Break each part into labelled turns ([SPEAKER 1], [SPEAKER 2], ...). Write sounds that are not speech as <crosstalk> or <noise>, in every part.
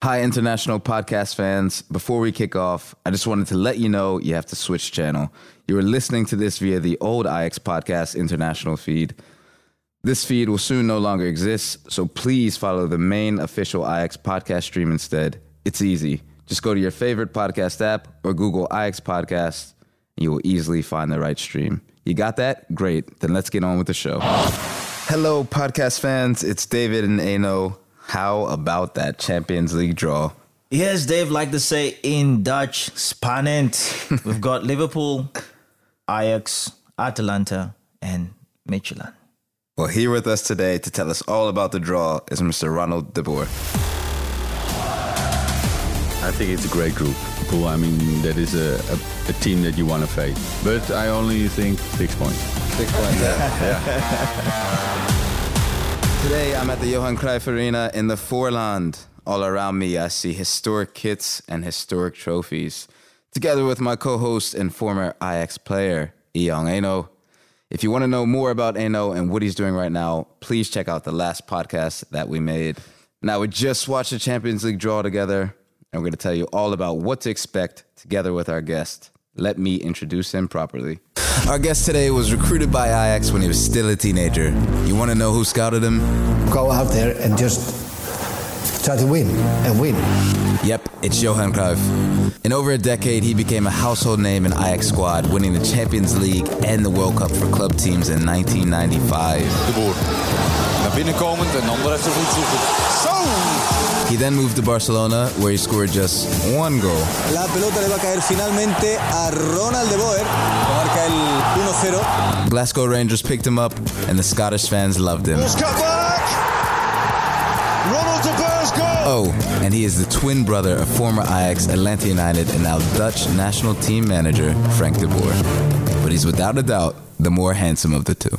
[SPEAKER 1] Hi, international podcast fans. Before we kick off, I just wanted to let you know you have to switch channel. You are listening to this via the old Ajax Podcast International feed. This feed will soon no longer exist, so please follow the main official Ajax podcast stream instead. It's easy. Just go to your favorite podcast app or Google Ajax Podcast, and you will easily find the right stream. You got that? Great. Then let's get on with the show. Hello, podcast fans. It's David and Enoh. How about that Champions League draw?
[SPEAKER 2] Yes, Dave, like to say in Dutch, spannend. <laughs> We've got Liverpool, Ajax, Atalanta, and Midtjylland.
[SPEAKER 1] Well, here with us today to tell us all about the draw is Mr. Ronald de Boer.
[SPEAKER 3] I think it's a great group. Cool. I mean, that is a, a, a team that you want to face. But I only think six points.
[SPEAKER 1] Six points, yeah. <laughs> <laughs> Today, I'm at the Johan Cruyff Arena in the Voorland. All around me, I see historic kits and historic trophies. Together with my co-host and former Ajax player, Eyong Enoh. If you want to know more about Enoh and what he's doing right now, please check out the last podcast that we made. Now, we just watched the Champions League draw together, and we're going to tell you all about what to expect together with our guest. Let me introduce him properly. Our guest today was recruited by Ajax when he was still a teenager. You want to know who scouted him?
[SPEAKER 4] Go out there and just try to win and win.
[SPEAKER 1] Yep, it's Johan Cruyff. In over a decade, he became a household name in Ajax squad, winning the Champions League and the World Cup for club teams in 1995.
[SPEAKER 5] De Boer. Naar binnen komend en dan de rest zoeken. Zo!
[SPEAKER 1] He then moved to Barcelona, where he scored just one goal.
[SPEAKER 6] La pelota le va a caer finalmente a Ronald de Boer. Marca el 1-0.
[SPEAKER 1] Glasgow Rangers picked him up, and the Scottish fans loved him.
[SPEAKER 5] Ronald de Boer's goal!
[SPEAKER 1] Oh, and he is the twin brother of former Ajax, Atlanta United, and now Dutch national team manager Frank de Boer. But he's without a doubt the more handsome of the two.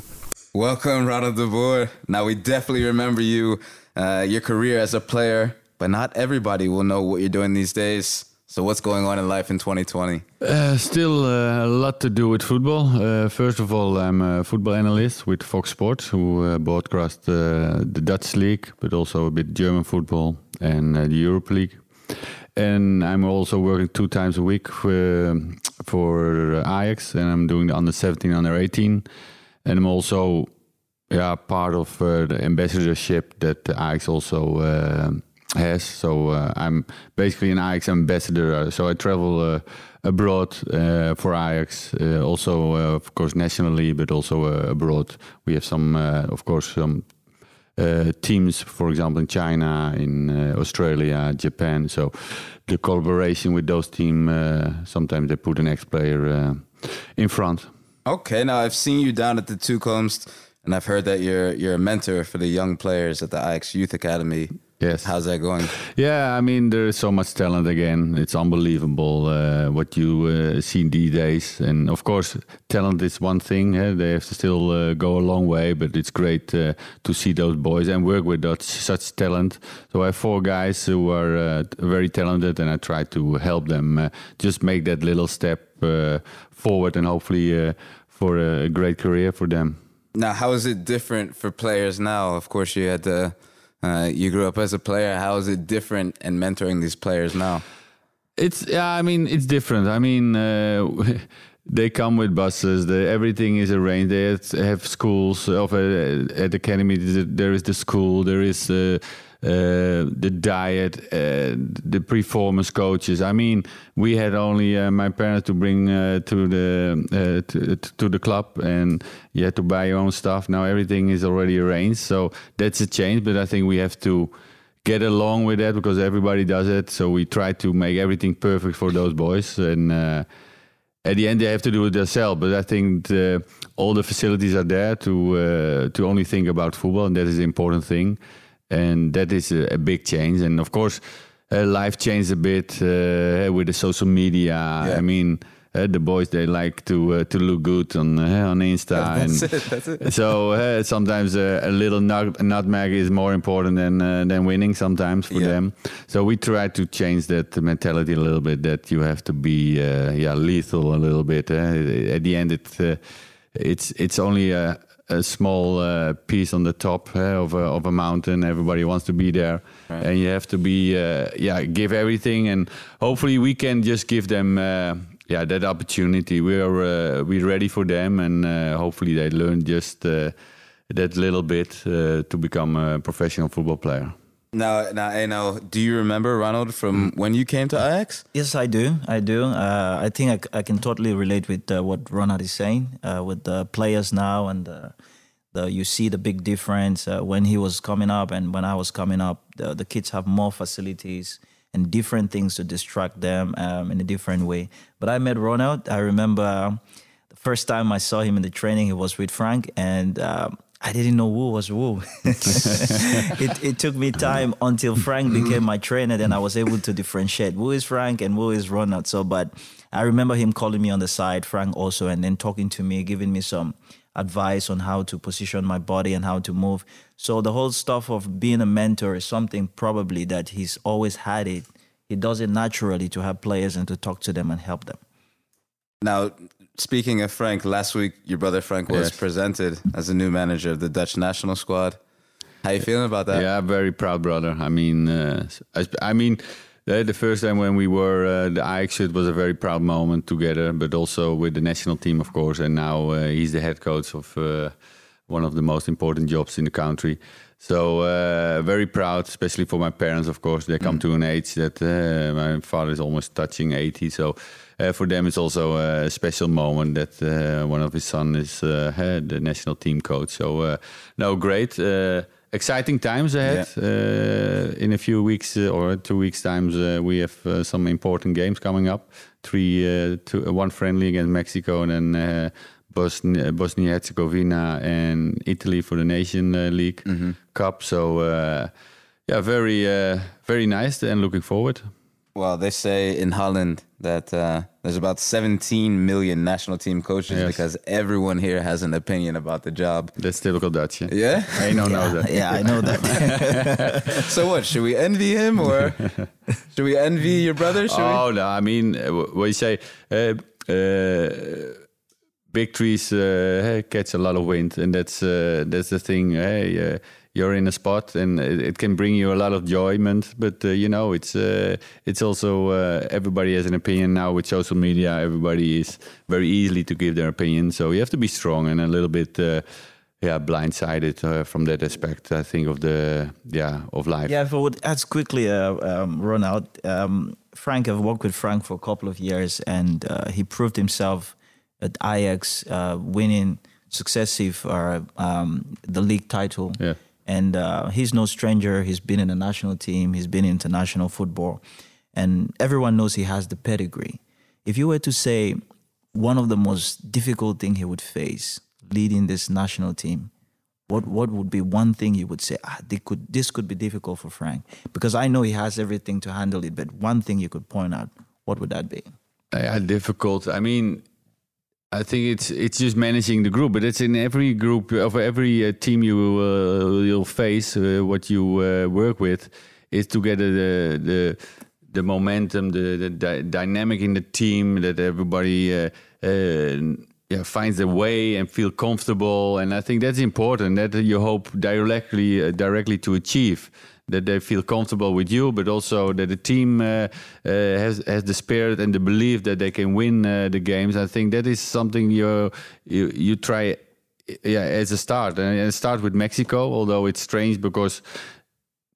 [SPEAKER 1] Welcome, Ronald de Boer. Now, we definitely remember you, uh, your career as a player, but not everybody will know what you're doing these days. So, what's going on in life in 2020?
[SPEAKER 3] Uh, still uh, a lot to do with football. Uh, first of all, I'm a football analyst with Fox Sports, who uh, broadcast uh, the Dutch league, but also a bit German football and uh, the Europe League. And I'm also working two times a week for, for Ajax, and I'm doing the under 17, under 18. And I'm also yeah, part of uh, the ambassadorship that Ajax also uh, has. So uh, I'm basically an Ajax ambassador. Uh, So I travel uh, abroad uh, for Ajax, also of course nationally, but also abroad. We have some, of course, some teams, for example, in China, in Australia, Japan. So the collaboration with those teams, sometimes they put an ex-player uh, in front.
[SPEAKER 1] Okay, now I've seen you down at the Toekomst, and I've heard that you're you're a mentor for the young players at the Ajax Youth Academy.
[SPEAKER 3] Yes.
[SPEAKER 1] How's that going?
[SPEAKER 3] Yeah, I mean there is so much talent again. It's unbelievable uh, what you uh, see these days. And of course, talent is one thing. eh, They have to still uh, go a long way, but it's great uh, to see those boys and work with that, such talent. So I have four guys who are uh, very talented, and I try to help them uh, just make that little step forward, and hopefully uh, for a great career for them.
[SPEAKER 1] Now, how is it different for players now? Of course, you had to. Uh, you grew up as a player. How is it different in mentoring these players now?
[SPEAKER 3] It's yeah, I mean it's different. I mean uh, <laughs> they come with buses. Everything is arranged. They have, schools of uh, at the academy. There is the school. There is uh, the diet. Uh, the performance coaches. I mean we had only uh, my parents to bring uh, to the uh, to, to the club, and you had to buy your own stuff. Now everything is already arranged. So that's a change. But I think we have to get along with that because everybody does it. So we try to make everything perfect for those boys, and uh, at the end they have to do it themselves. But I think the, all the facilities are there to to only think about football, and that is the important thing. And that is a, a big change. And of course, uh, life changed a bit uh, with the social media. I mean. Uh, the boys they like to uh, to look good on uh, <laughs> on Insta
[SPEAKER 1] That's
[SPEAKER 3] and
[SPEAKER 1] it, that's it.
[SPEAKER 3] so uh, sometimes uh, a little nut, nutmeg is more important than uh, than winning sometimes for
[SPEAKER 1] Yeah.
[SPEAKER 3] them. So we try to change that mentality a little bit. That you have to be uh, yeah lethal a little bit. Uh, at the end, it uh, it's it's only a, a small uh, piece on the top uh, of a of a mountain. Everybody wants to be there, and you have to be uh, yeah give everything, and hopefully we can just give them. Uh, yeah, that opportunity. We're uh, we're ready for them, and uh, hopefully they learn just uh, that little bit uh, to become a professional football player.
[SPEAKER 1] Now, now, hey, now, do you remember Ronald from when you came to Ajax?
[SPEAKER 2] Yes, I do. I do. Uh, I think I can totally relate with uh, what Ronald is saying uh, with the players now, and the, the you see the big difference uh, when he was coming up and when I was coming up. The, the kids have more facilities and different things to distract them um, in a different way. But I met Ronald. I remember the first time I saw him in the training, he was with Frank, and. Um, I didn't know who was who. <laughs> it, it took me time until Frank mm-hmm. became my trainer, then I was able to differentiate who is Frank and who is Ronald. So, but I remember him calling me on the side, Frank also, and then talking to me, giving me some advice on how to position my body and how to move. So the whole stuff of being a mentor is something probably that he's always had it. He does it naturally to have players and to talk to them and help them.
[SPEAKER 1] Now, speaking of Frank, last week your brother Frank was
[SPEAKER 3] Yes.
[SPEAKER 1] presented as the new manager of the Dutch national squad. How you feeling about that?
[SPEAKER 3] Yeah, very proud, brother. I mean, uh, I, I mean, the, the first time when we were uh, the Ajax, it was a very proud moment together, but also with the national team, of course. And now uh, he's the head coach of uh, one of the most important jobs in the country. So uh, very proud, especially for my parents. Of course, they come to an age that uh, my father is almost touching eighty. So uh, for them, it's also a special moment that uh, one of his son is eh, the national team coach. So no, great. Exciting times ahead. Uh, in a few weeks or two weeks times, we have some important games coming up. Three, two, one friendly against Mexico, and then Bosnia, Bosnia Herzegovina and Italy for the Nation League mm-hmm. Cup. So yeah, very, uh, very nice, and looking forward.
[SPEAKER 1] Well, they say in Holland that uh, there's about 17 million national team coaches
[SPEAKER 3] Yes.
[SPEAKER 1] because everyone here has an opinion about the job.
[SPEAKER 3] That's typical Dutch. Yeah,
[SPEAKER 1] Yeah?
[SPEAKER 3] I know that.
[SPEAKER 2] Yeah, I know that. <laughs>
[SPEAKER 1] so what? Should we envy him or <laughs> should we envy your brother? Should
[SPEAKER 3] Oh no, I mean, uh, wh- what you say? Uh, uh, big trees uh, catch a lot of wind, and that's uh, that's the thing. Hey, uh, you're in a spot, and it, it can bring you a lot of enjoyment. But uh, you know, it's uh, it's also uh, everybody has an opinion now with social media. Everybody is very easily to give their opinion, so you have to be strong and a little bit. Uh, yeah, blindsided uh, from that aspect. I think of the yeah of life.
[SPEAKER 2] Yeah, if I would add quickly, uh, um, Ronald, um, Frank, I've worked with Frank for a couple of years, and uh, he proved himself at Ajax, uh, winning successive uh, um, the league title.
[SPEAKER 3] Yeah.
[SPEAKER 2] And uh, he's no stranger. He's been in the national team. He's been in international football, and everyone knows he has the pedigree. If you were to say one of the most difficult thing he would face leading this national team, what what would be one thing you would say ah they could this could be difficult for Frank because I know he has everything to handle it but one thing you could point out what would that be
[SPEAKER 3] Yeah, difficult. I mean, I think it's it's just managing the group, but it's in every group of every uh, team you uh, you'll face. Uh, what you uh, work with is to get the the the momentum, the the dy- dynamic in the team that everybody. Uh, uh, yeah, finds a way and feel comfortable, and I think that's important. That you hope directly, uh, directly to achieve that they feel comfortable with you, but also that the team uh, uh, has has the spirit and the belief that they can win uh, the games. I think that is something you you, you try, yeah, as a start and start with Mexico. Although it's strange because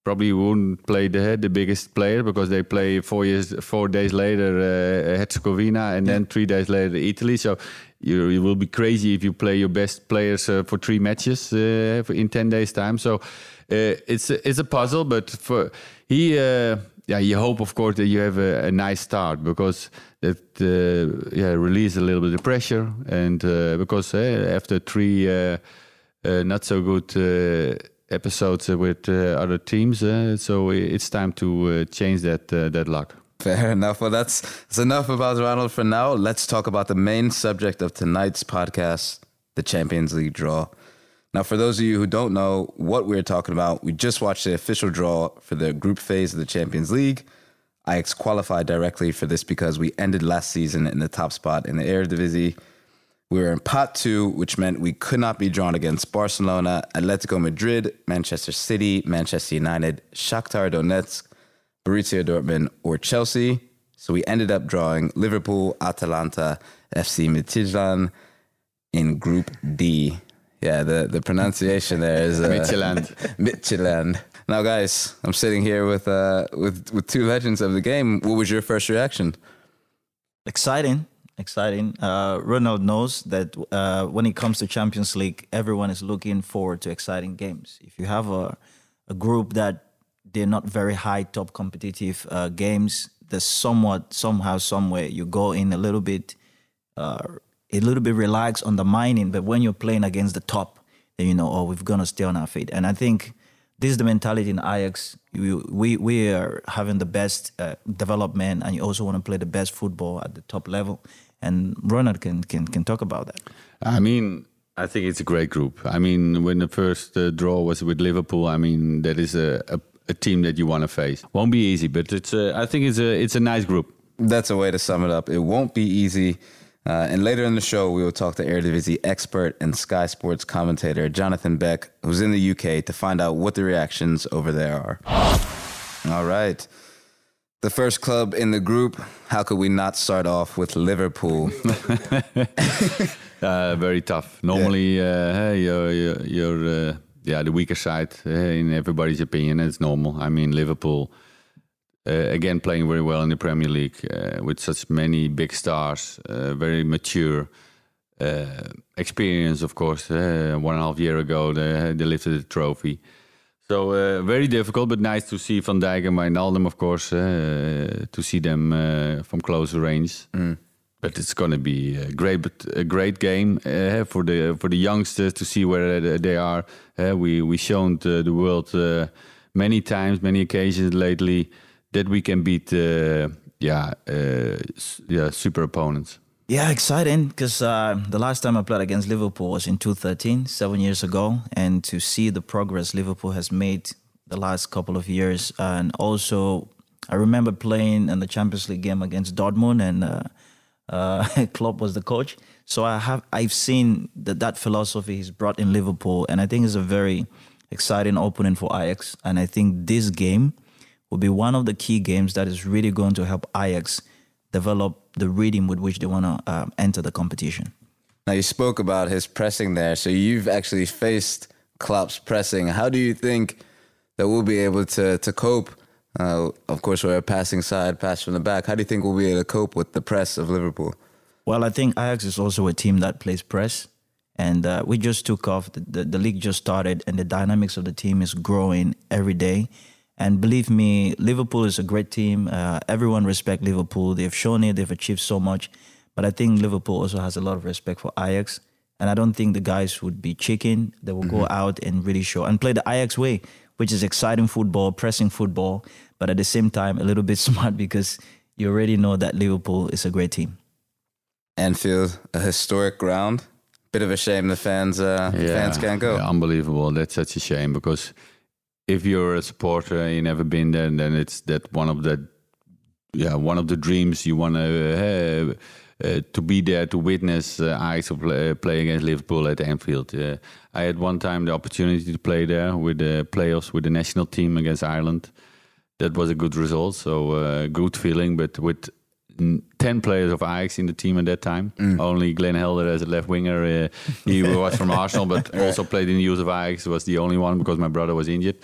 [SPEAKER 3] probably wouldn't play the the biggest player because they play four years four days later uh, Herzegovina and then three days later Italy. So you, you will be crazy if you play your best players uh, for three matches uh, in ten days time. So it's a, it's a puzzle, but for he. Uh, yeah, you hope, of course, that you have a, a nice start because that uh, yeah release a little bit of pressure, and uh, because uh, after three uh, uh, not so good uh, episodes uh, with uh, other teams. Uh, so it's time to uh, change that uh, that luck.
[SPEAKER 1] Fair enough. Well, that's, that's enough about Ronald for now. Let's talk about the main subject of tonight's podcast the Champions League draw. Now, for those of you who don't know what we're talking about, we just watched the official draw for the group phase of the Champions League. Ajax qualified directly for this because we ended last season in the top spot in the Eredivisie. We were in pot two, which meant we could not be drawn against Barcelona, Atletico Madrid, Manchester City, Manchester United, Shakhtar Donetsk, Borussia Dortmund, or Chelsea. So we ended up drawing Liverpool, Atalanta, FC Midtjylland in Group D. Yeah, the, the pronunciation there is uh,
[SPEAKER 3] Midtjylland. <laughs>
[SPEAKER 1] Midtjylland. Now, guys, I'm sitting here with uh, with with two legends of the game. What was your first reaction?
[SPEAKER 2] Exciting, exciting. Uh, Ronald knows that uh, when it comes to Champions League, everyone is looking forward to exciting games. If you have a, a group that they're not very high top competitive uh, games, there's somewhat somehow somewhere you go in a little bit uh, a little bit relaxed on the mining, but when you're playing against the top, then you know, oh, we're gonna stay on our feet. And I think this is the mentality in Ajax. We we, we are having the best uh, development, and you also want to play the best football at the top level. And Ronald can can can talk about that.
[SPEAKER 3] I mean, I think it's a great group. I mean, when the first uh, draw was with Liverpool, I mean, that is a, a, a team that you want to face. Won't be easy, but it's a, I think it's a it's a nice group.
[SPEAKER 1] That's a way to sum it up. It won't be easy. Uh, and later in the show, we will talk to Eredivisie expert and Sky Sports commentator Jonathan Beck, who's in the UK, to find out what the reactions over there are. All right. The first club in the group, how could we not start off with Liverpool? <laughs>
[SPEAKER 3] Uh, very tough. Normally, uh, you're, you're, you're uh, yeah, the weaker side uh, in everybody's opinion. It's normal. I mean, Liverpool, again, playing very well in the Premier League uh, with such many big stars, uh, very mature. Uh, experience, of course. Uh, one and a half year ago, they, they lifted the trophy. So uh, very difficult, but nice to see Van Dijk and Wijnaldum, of course, uh, to see them uh, from closer range. But it's going to be a great, but a great game uh, for the for the youngsters to see where they- are. Uh, we we shown the, world uh, many times, many occasions lately that we can beat, uh, yeah, uh, yeah, super opponents.
[SPEAKER 2] Yeah, exciting because uh, the last time I played against Liverpool was in 2013, seven years ago, and to see the progress Liverpool has made the last couple of years, and also I remember playing in the Champions League game against Dortmund, and uh, uh, <laughs> Klopp was the coach. So I have I've seen that that philosophy he's brought in Liverpool, and I think it's a very exciting opening for Ajax. And I think this game will be one of the key games that is really going to help Ajax develop the rhythm with which they want to um, enter the competition.
[SPEAKER 1] Now, you spoke about his pressing there. So you've actually faced Klopp's pressing. How do you think that we'll be able to, to cope? Uh, of course, we're a passing side, pass from the back. How do you think we'll be able to cope with the press of Liverpool?
[SPEAKER 2] Well, I think Ajax is also a team that plays press, and uh, we just took off. The, the, the league just started, and the dynamics of the team is growing every day. And believe me, Liverpool is a great team. Uh, everyone respect Liverpool. They've shown it. They've achieved so much. But I think Liverpool also has a lot of respect for Ajax. And I don't think the guys would be chicken. They will go out and really show and play the Ajax way, which is exciting football, pressing football, but at the same time a little bit <laughs> smart because you already know that Liverpool is a great team.
[SPEAKER 1] Anfield, a historic ground. Bit of a shame the fans uh, fans can't go.
[SPEAKER 3] Yeah, unbelievable. That's such a shame because if you're a supporter and you've never been there, then it's that one of the yeah one of the dreams you want to uh, uh, to be there to witness uh, Ajax play, play against Liverpool at Anfield. Uh, I had one time the opportunity to play there with the playoffs with the national team against Ireland. That was a good result, so uh, good feeling. But with n- ten players of Ajax in the team at that time, only Glenn Helder as a left winger. Uh, he <laughs> was from Arsenal, but also played in the youth of Ajax. Was the only one because my brother was injured.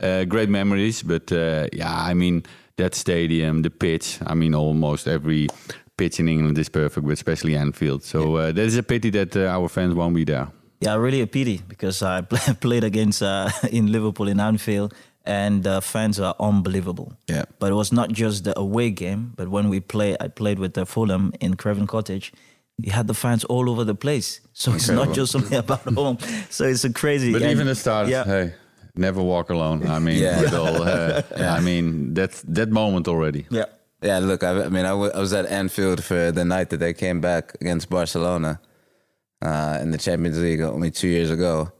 [SPEAKER 3] Uh, great memories, but uh, yeah, I mean that stadium, the pitch. I mean, almost every pitch in England is perfect, but especially Anfield. So uh, that is a pity that uh, our fans won't be there.
[SPEAKER 2] Yeah, really a pity because I play, <laughs> played against uh, <laughs> in Liverpool in Anfield, and the fans are unbelievable.
[SPEAKER 1] Yeah.
[SPEAKER 2] But it was not just the away game, but when we play, I played with the Fulham in Craven Cottage. You had the fans all over the place, so it's not just something <laughs> about home. So it's a crazy.
[SPEAKER 3] But
[SPEAKER 2] and-
[SPEAKER 3] even the start,
[SPEAKER 2] yeah,
[SPEAKER 3] hey, never walk alone. I mean,
[SPEAKER 1] Yeah.
[SPEAKER 3] with all, uh, <laughs> I mean that's that moment already.
[SPEAKER 2] yeah.
[SPEAKER 1] Yeah, look, I, I mean, I, w- I was at Anfield for the night that they came back against Barcelona uh, in the Champions League only two years ago,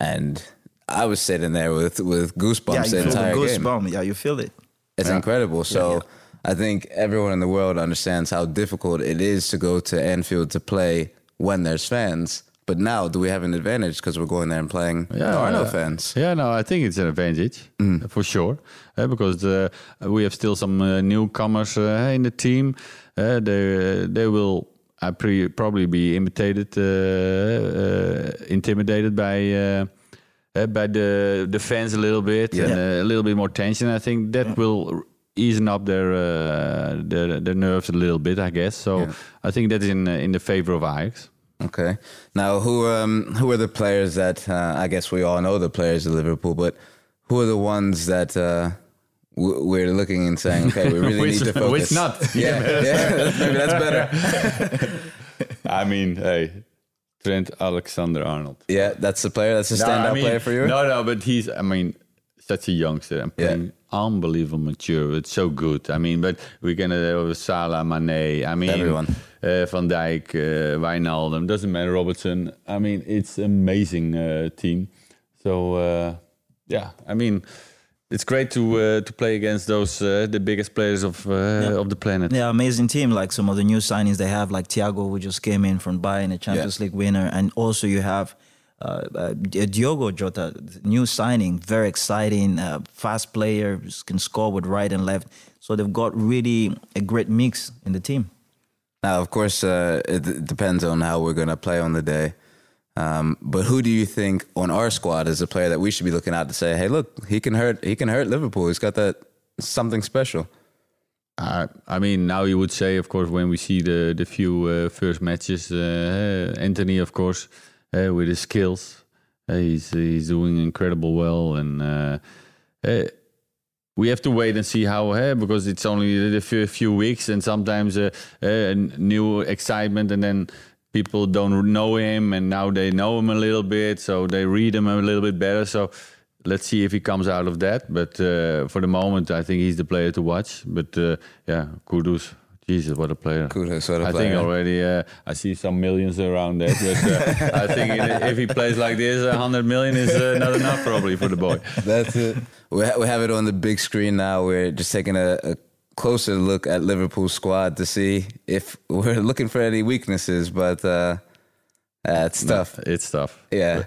[SPEAKER 1] and I was sitting there with with goosebumps
[SPEAKER 2] Yeah,
[SPEAKER 1] the
[SPEAKER 2] you feel the
[SPEAKER 1] entire game.
[SPEAKER 2] goosebump. Yeah, you feel it.
[SPEAKER 1] It's incredible. So I think everyone in the world understands how difficult it is to go to Anfield to play when there's fans. But now, do we have an advantage because we're going there and playing? Yeah, there are no
[SPEAKER 3] uh,
[SPEAKER 1] fans.
[SPEAKER 3] Yeah, no, I think it's an advantage for sure uh, because uh, we have still some uh, newcomers uh, in the team. Uh, they they will uh, pre- probably be imitated, uh, uh, intimidated by. Uh, uh, by the the fans a little bit
[SPEAKER 1] Yeah.
[SPEAKER 3] and uh, a little bit more tension. I think that will ease up their uh, their their nerves a little bit. I guess so.
[SPEAKER 1] Yeah.
[SPEAKER 3] I think that is in uh, in the favor of Ajax.
[SPEAKER 1] Okay. Now, who um, who are the players that uh, I guess we all know the players of Liverpool, but who are the ones that uh, we're looking and saying, okay, we really <laughs>
[SPEAKER 3] Which-
[SPEAKER 1] need to focus?
[SPEAKER 3] which not? <laughs>
[SPEAKER 1] Yeah, <laughs> yeah. maybe that's better.
[SPEAKER 3] I mean, hey, Trent Alexander Arnold.
[SPEAKER 1] Yeah, that's the player. That's a
[SPEAKER 3] No,
[SPEAKER 1] standout
[SPEAKER 3] I mean,
[SPEAKER 1] player for you.
[SPEAKER 3] No, no, but he's, I mean, such a youngster and
[SPEAKER 1] Yeah.
[SPEAKER 3] playing unbelievable mature. It's so good. I mean, but we're going to have Salah, Mane, I mean,
[SPEAKER 1] Everyone.
[SPEAKER 3] Uh, Van Dijk, uh, Wijnaldum, doesn't matter, Robertson. I mean, it's amazing uh, team. So, uh, yeah, I mean, it's great to uh, to play against those uh, the biggest players of uh, of the planet.
[SPEAKER 2] Yeah, amazing team. Like some of the new signings they have, like Thiago, who just came in from Bayern, a Champions League winner, and also you have uh, uh, Diogo Jota, new signing, very exciting, uh, fast player, can score with right and left. So they've got really a great mix in the team.
[SPEAKER 1] Now, of course, uh, it depends on how we're going to play on the day. Um, but who do you think on our squad is a player that we should be looking at to say, "Hey, look, he can hurt. He can hurt Liverpool. He's got that something special."
[SPEAKER 3] Uh, I mean, now you would say, of course, when we see the the few uh, first matches, uh, Antony, of course, uh, with his skills, uh, he's he's doing incredible well, and uh, uh, we have to wait and see how, uh, because it's only a few, few weeks, and sometimes uh, uh, new excitement, and then people don't know him, and now they know him a little bit, so they read him a little bit better. So let's see if he comes out of that. But uh, for the moment, I think he's the player to watch. But uh, yeah, Kudus. Jesus, what a player!
[SPEAKER 1] Kudus, what a
[SPEAKER 3] I
[SPEAKER 1] player.
[SPEAKER 3] think already uh, I see some millions around that. But uh, I think if he plays like this, a hundred million is uh, not enough probably for the boy.
[SPEAKER 1] That's it. We, ha- we have it on the big screen now. We're just taking a, a closer look at Liverpool's squad to see if <laughs> we're looking for any weaknesses. But uh, uh, it's tough.
[SPEAKER 3] It's tough.
[SPEAKER 1] Yeah.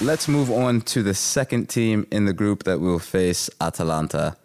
[SPEAKER 1] Let's move on to the second team in the group that will face Atalanta.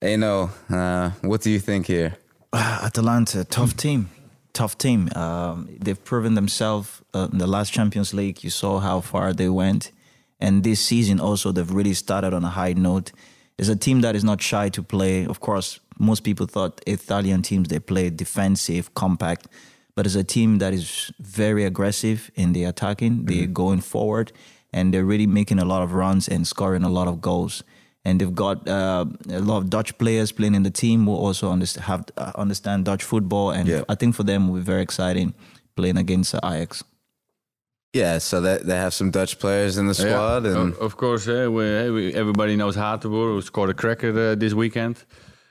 [SPEAKER 1] Hey, uh, what do you think here? <sighs>
[SPEAKER 2] Atalanta, tough team, tough team. Um, they've proven themselves uh, in the last Champions League. You saw how far they went, and this season also they've really started on a high note. It's a team that is not shy to play. Of course, most people thought Italian teams they play defensive, compact, but it's a team that is very aggressive in the attacking. They're going forward, and they're really making a lot of runs and scoring a lot of goals and they've got uh, a lot of Dutch players playing in the team who also understand, have uh, understand Dutch football, and
[SPEAKER 1] Yeah.
[SPEAKER 2] I think for them it will be very exciting playing against uh, Ajax.
[SPEAKER 1] Yeah, so that they have some Dutch players in the squad,
[SPEAKER 3] Yeah,
[SPEAKER 1] and
[SPEAKER 3] of, of course, we, uh, we, everybody knows Hateboer, who scored a cracker uh, this weekend.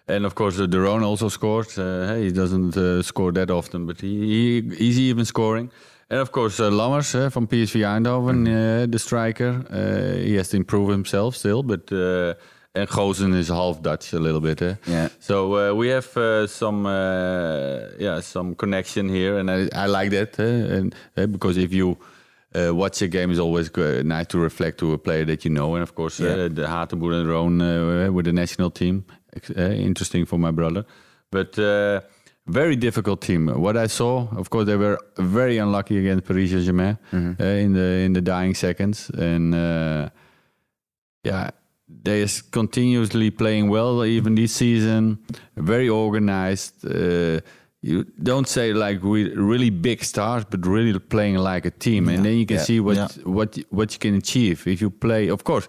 [SPEAKER 3] And of course, De Roon also scored. Uh, he doesn't uh, score that often, but he, he he's even scoring. And of course, uh, Lammers uh, from PSV Eindhoven, uh, the striker. Uh, he has to improve himself still, but uh, and Gosens is half Dutch a little bit. Eh?
[SPEAKER 1] Yeah.
[SPEAKER 3] So uh, we have uh, some uh, yeah some connection here, and I, I like that. eh, and uh, because if you uh, watch a game, it's always nice to reflect to a player that you know, and of course
[SPEAKER 1] Yeah.
[SPEAKER 3] uh, the Hateboer and Roon uh, with the national team, interesting for my brother, but. Uh, very difficult team. What I saw, of course, they were very unlucky against Paris Saint-Germain uh, in the in the dying seconds, and uh, yeah, they is continuously playing well even this season. Very organized. Uh, you don't say like we really big stars, but really playing like a team, and then you can
[SPEAKER 1] Yeah.
[SPEAKER 3] see what
[SPEAKER 2] Yeah.
[SPEAKER 3] what what you can achieve if you play. Of course,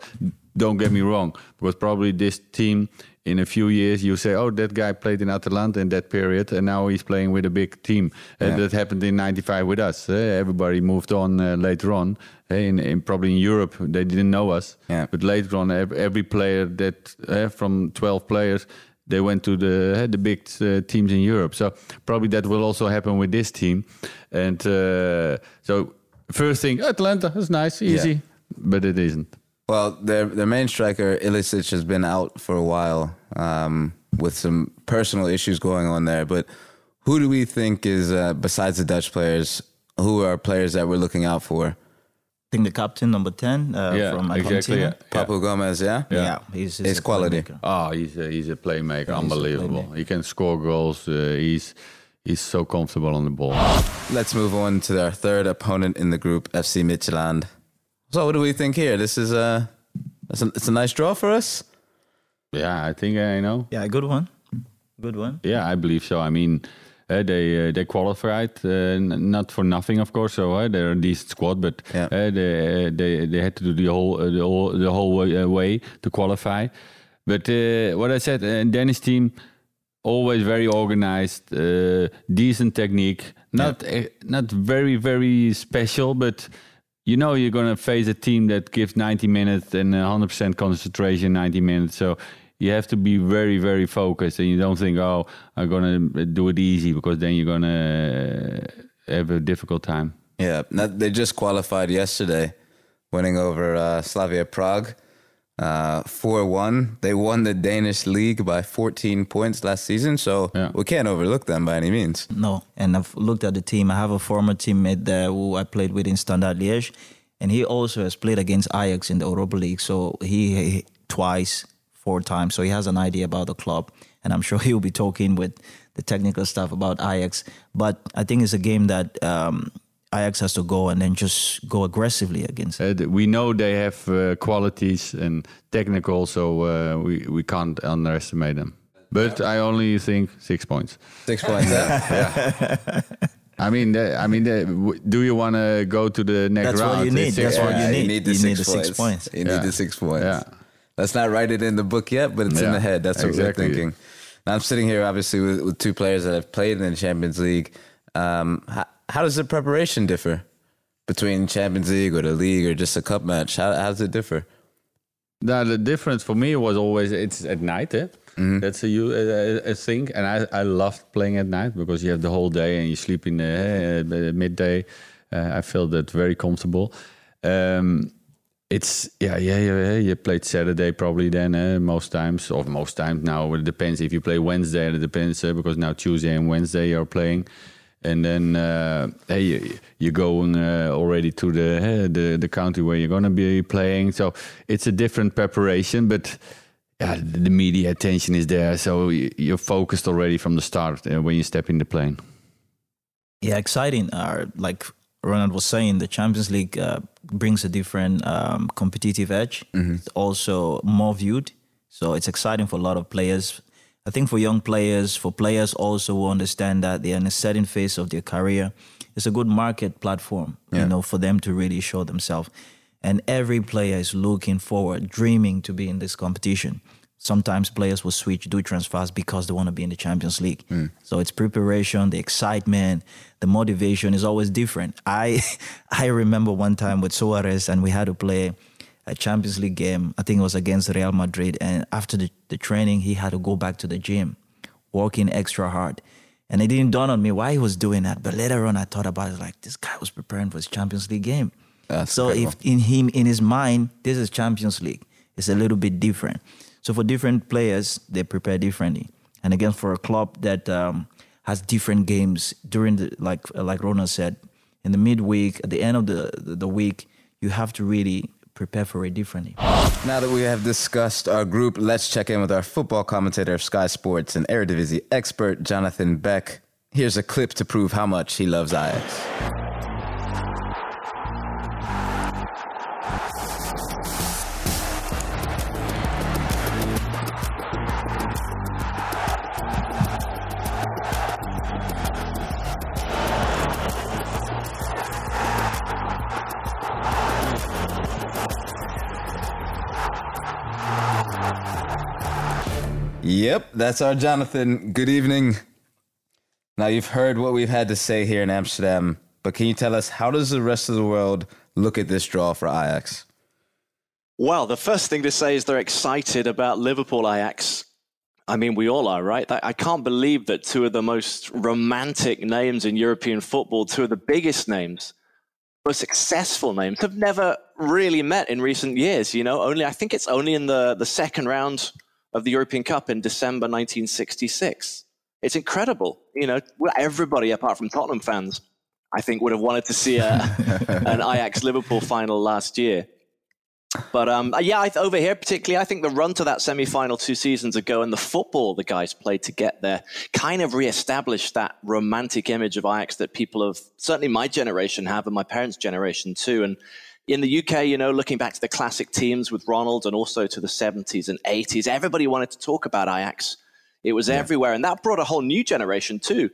[SPEAKER 3] don't get me wrong, because probably this team in a few years you say, oh, that guy played in Atalanta in that period, and now he's playing with a big team.
[SPEAKER 1] Yeah.
[SPEAKER 3] Uh, that happened in '95 with us. Uh, everybody moved on uh, later on. Uh, in, in probably in Europe, they didn't know us.
[SPEAKER 1] Yeah.
[SPEAKER 3] But later on, every player that uh, from 12 players, they went to the the big uh, teams in Europe. So probably that will also happen with this team. And uh, so first thing, Atlanta is nice, easy, but it isn't.
[SPEAKER 1] Well, their their main striker Ilicic has been out for a while um, with some personal issues going on there. But who do we think is uh, besides the Dutch players who are players that we're looking out for?
[SPEAKER 2] I think the captain, number 10 uh,
[SPEAKER 3] Yeah,
[SPEAKER 2] from
[SPEAKER 3] exactly,
[SPEAKER 2] Argentina.
[SPEAKER 3] yeah.
[SPEAKER 1] Papu Gomez, yeah?
[SPEAKER 2] Yeah, he's, he's
[SPEAKER 1] His
[SPEAKER 2] a
[SPEAKER 1] quality.
[SPEAKER 2] playmaker.
[SPEAKER 3] Oh, he's a, he's a playmaker,
[SPEAKER 2] he's a
[SPEAKER 3] unbelievable.
[SPEAKER 2] playmaker.
[SPEAKER 3] He can score goals. Uh, he's he's so comfortable on the ball.
[SPEAKER 1] Let's move on to our third opponent in the group, FC Midtjylland. So, what do we think here? This is a, it's a, it's a nice draw for us.
[SPEAKER 3] Yeah, I think I know.
[SPEAKER 2] Yeah, a good one. Good one.
[SPEAKER 3] Yeah, I believe so. I mean, uh, they uh, they qualified uh, n- not for nothing, of course. So uh, they're a decent squad, but
[SPEAKER 1] Yeah.
[SPEAKER 3] uh, they, uh, they they had to do the whole uh, the whole the whole way, uh, way to qualify. But uh, what I said, uh, Danish team always very organized, uh, decent technique, not uh, not very very special, but. You know you're gonna face a team that gives 90 minutes and 100% concentration 90 minutes. So you have to be very very focused and you don't think oh i'm gonna do it easy because then you're gonna uh, have a difficult time
[SPEAKER 1] Yeah, they just qualified yesterday, winning over uh, Slavia Prague, uh, four one. They won the Danish league by fourteen points last season, so
[SPEAKER 3] Yeah.
[SPEAKER 1] we can't overlook them by any means.
[SPEAKER 2] No, and I've looked at the team. I have a former teammate there who I played with in Standard Liège, and he also has played against Ajax in the Europa League. So he, he twice, four times. So he has an idea about the club, and I'm <laughs> sure he'll be talking with the technical stuff about Ajax. But I think it's a game that um, Ajax has to go and then just go aggressively against.
[SPEAKER 3] uh, we know they have uh, qualities and technical so uh, we, we can't underestimate them but i only think six points
[SPEAKER 1] Six points. yeah. <laughs>
[SPEAKER 3] i mean i mean do you want to go to the next
[SPEAKER 2] That's what
[SPEAKER 3] round
[SPEAKER 2] you need. That's
[SPEAKER 3] six
[SPEAKER 2] what
[SPEAKER 3] points.
[SPEAKER 2] you need.
[SPEAKER 1] the
[SPEAKER 2] You
[SPEAKER 1] six
[SPEAKER 2] need the
[SPEAKER 1] points.
[SPEAKER 2] six points.
[SPEAKER 1] You need the six points.
[SPEAKER 3] Yeah.
[SPEAKER 1] Let's not write it in the book yet, but it's in the head. That's what
[SPEAKER 3] exactly.
[SPEAKER 1] we're thinking. Now I'm sitting here, obviously, with, with two players that have played in the Champions League. Um, how, does the preparation differ between Champions League or the league or just a cup match? How, how does it differ?
[SPEAKER 3] Now the difference for me was always it's at night. Eh? That's a, you- a, a thing, and I I loved playing at night because you have the whole day and you sleep in the, the midday. Uh, I felt that very comfortable. Um, it's yeah yeah yeah. You played Saturday probably then eh, most times or most times now. It depends if you play Wednesday. It depends eh, because now Tuesday and Wednesday you're playing. And then uh, hey, you- you're going uh, already to the, the the country where you're gonna be playing. So it's a different preparation, but yeah, the media attention is there, so you're focused already from the start uh, when you step in the plane.
[SPEAKER 2] Yeah, exciting. Uh, like Ronald was saying, the Champions League uh, brings a different um, competitive edge. It's also more viewed, so it's exciting for a lot of players. I think for young players, for players also who understand that they're in a certain phase of their career, it's a good market platform, you know, for them to really show themselves. And every player is looking forward, dreaming to be in this competition. Sometimes players will switch, do transfers because they want to be in the Champions League. Hmm. So it's preparation, the excitement, the motivation is always different. I <laughs> I remember one time with Suarez and we had to play a Champions League game. I think it was against Real Madrid. And after the, the training, he had to go back to the gym, working extra hard. And it didn't dawn on me why he was doing that. But later on, I thought about it like this guy was preparing for his Champions League game.
[SPEAKER 1] That's
[SPEAKER 2] so
[SPEAKER 1] incredible.
[SPEAKER 2] if in him, in his mind, this is Champions League, it's a little bit different. So for different players, they prepare differently. And again, for a club that um, has different games during the like like Ronald said, in the midweek, at the end of the, the week, you have to really prepare for it differently.
[SPEAKER 1] Now that we have discussed our group, let's check in with our football commentator of Sky Sports and Eredivisie expert, Jonathan Beck. Here's a clip to prove how much he loves Ajax. Yep, that's our Jonathan. Good evening. Now you've heard what we've had to say here in Amsterdam, but can you tell us how does the rest of the world look at this draw for Ajax?
[SPEAKER 7] Well, the first thing to say is they're excited about Liverpool Ajax. I mean, we all are, right? I can't believe that two of the most romantic names in European football, two of the biggest names, most successful names, have never really met in recent years. You know, only I think it's only in the, the second round of the European Cup in December 1966. It's incredible. You know, everybody apart from Tottenham fans I think would have wanted to see a, <laughs> an Ajax Liverpool final last year. But um, yeah, I, over here particularly, I think the run to that semi-final two seasons ago and the football the guys played to get there kind of re-established that romantic image of Ajax that people of certainly my generation have and my parents' generation too. And in the UK, you know, looking back to the classic teams with Ronald and also to the 70s and 80s, everybody wanted to talk about Ajax. It was yeah. everywhere, and that brought a whole new generation too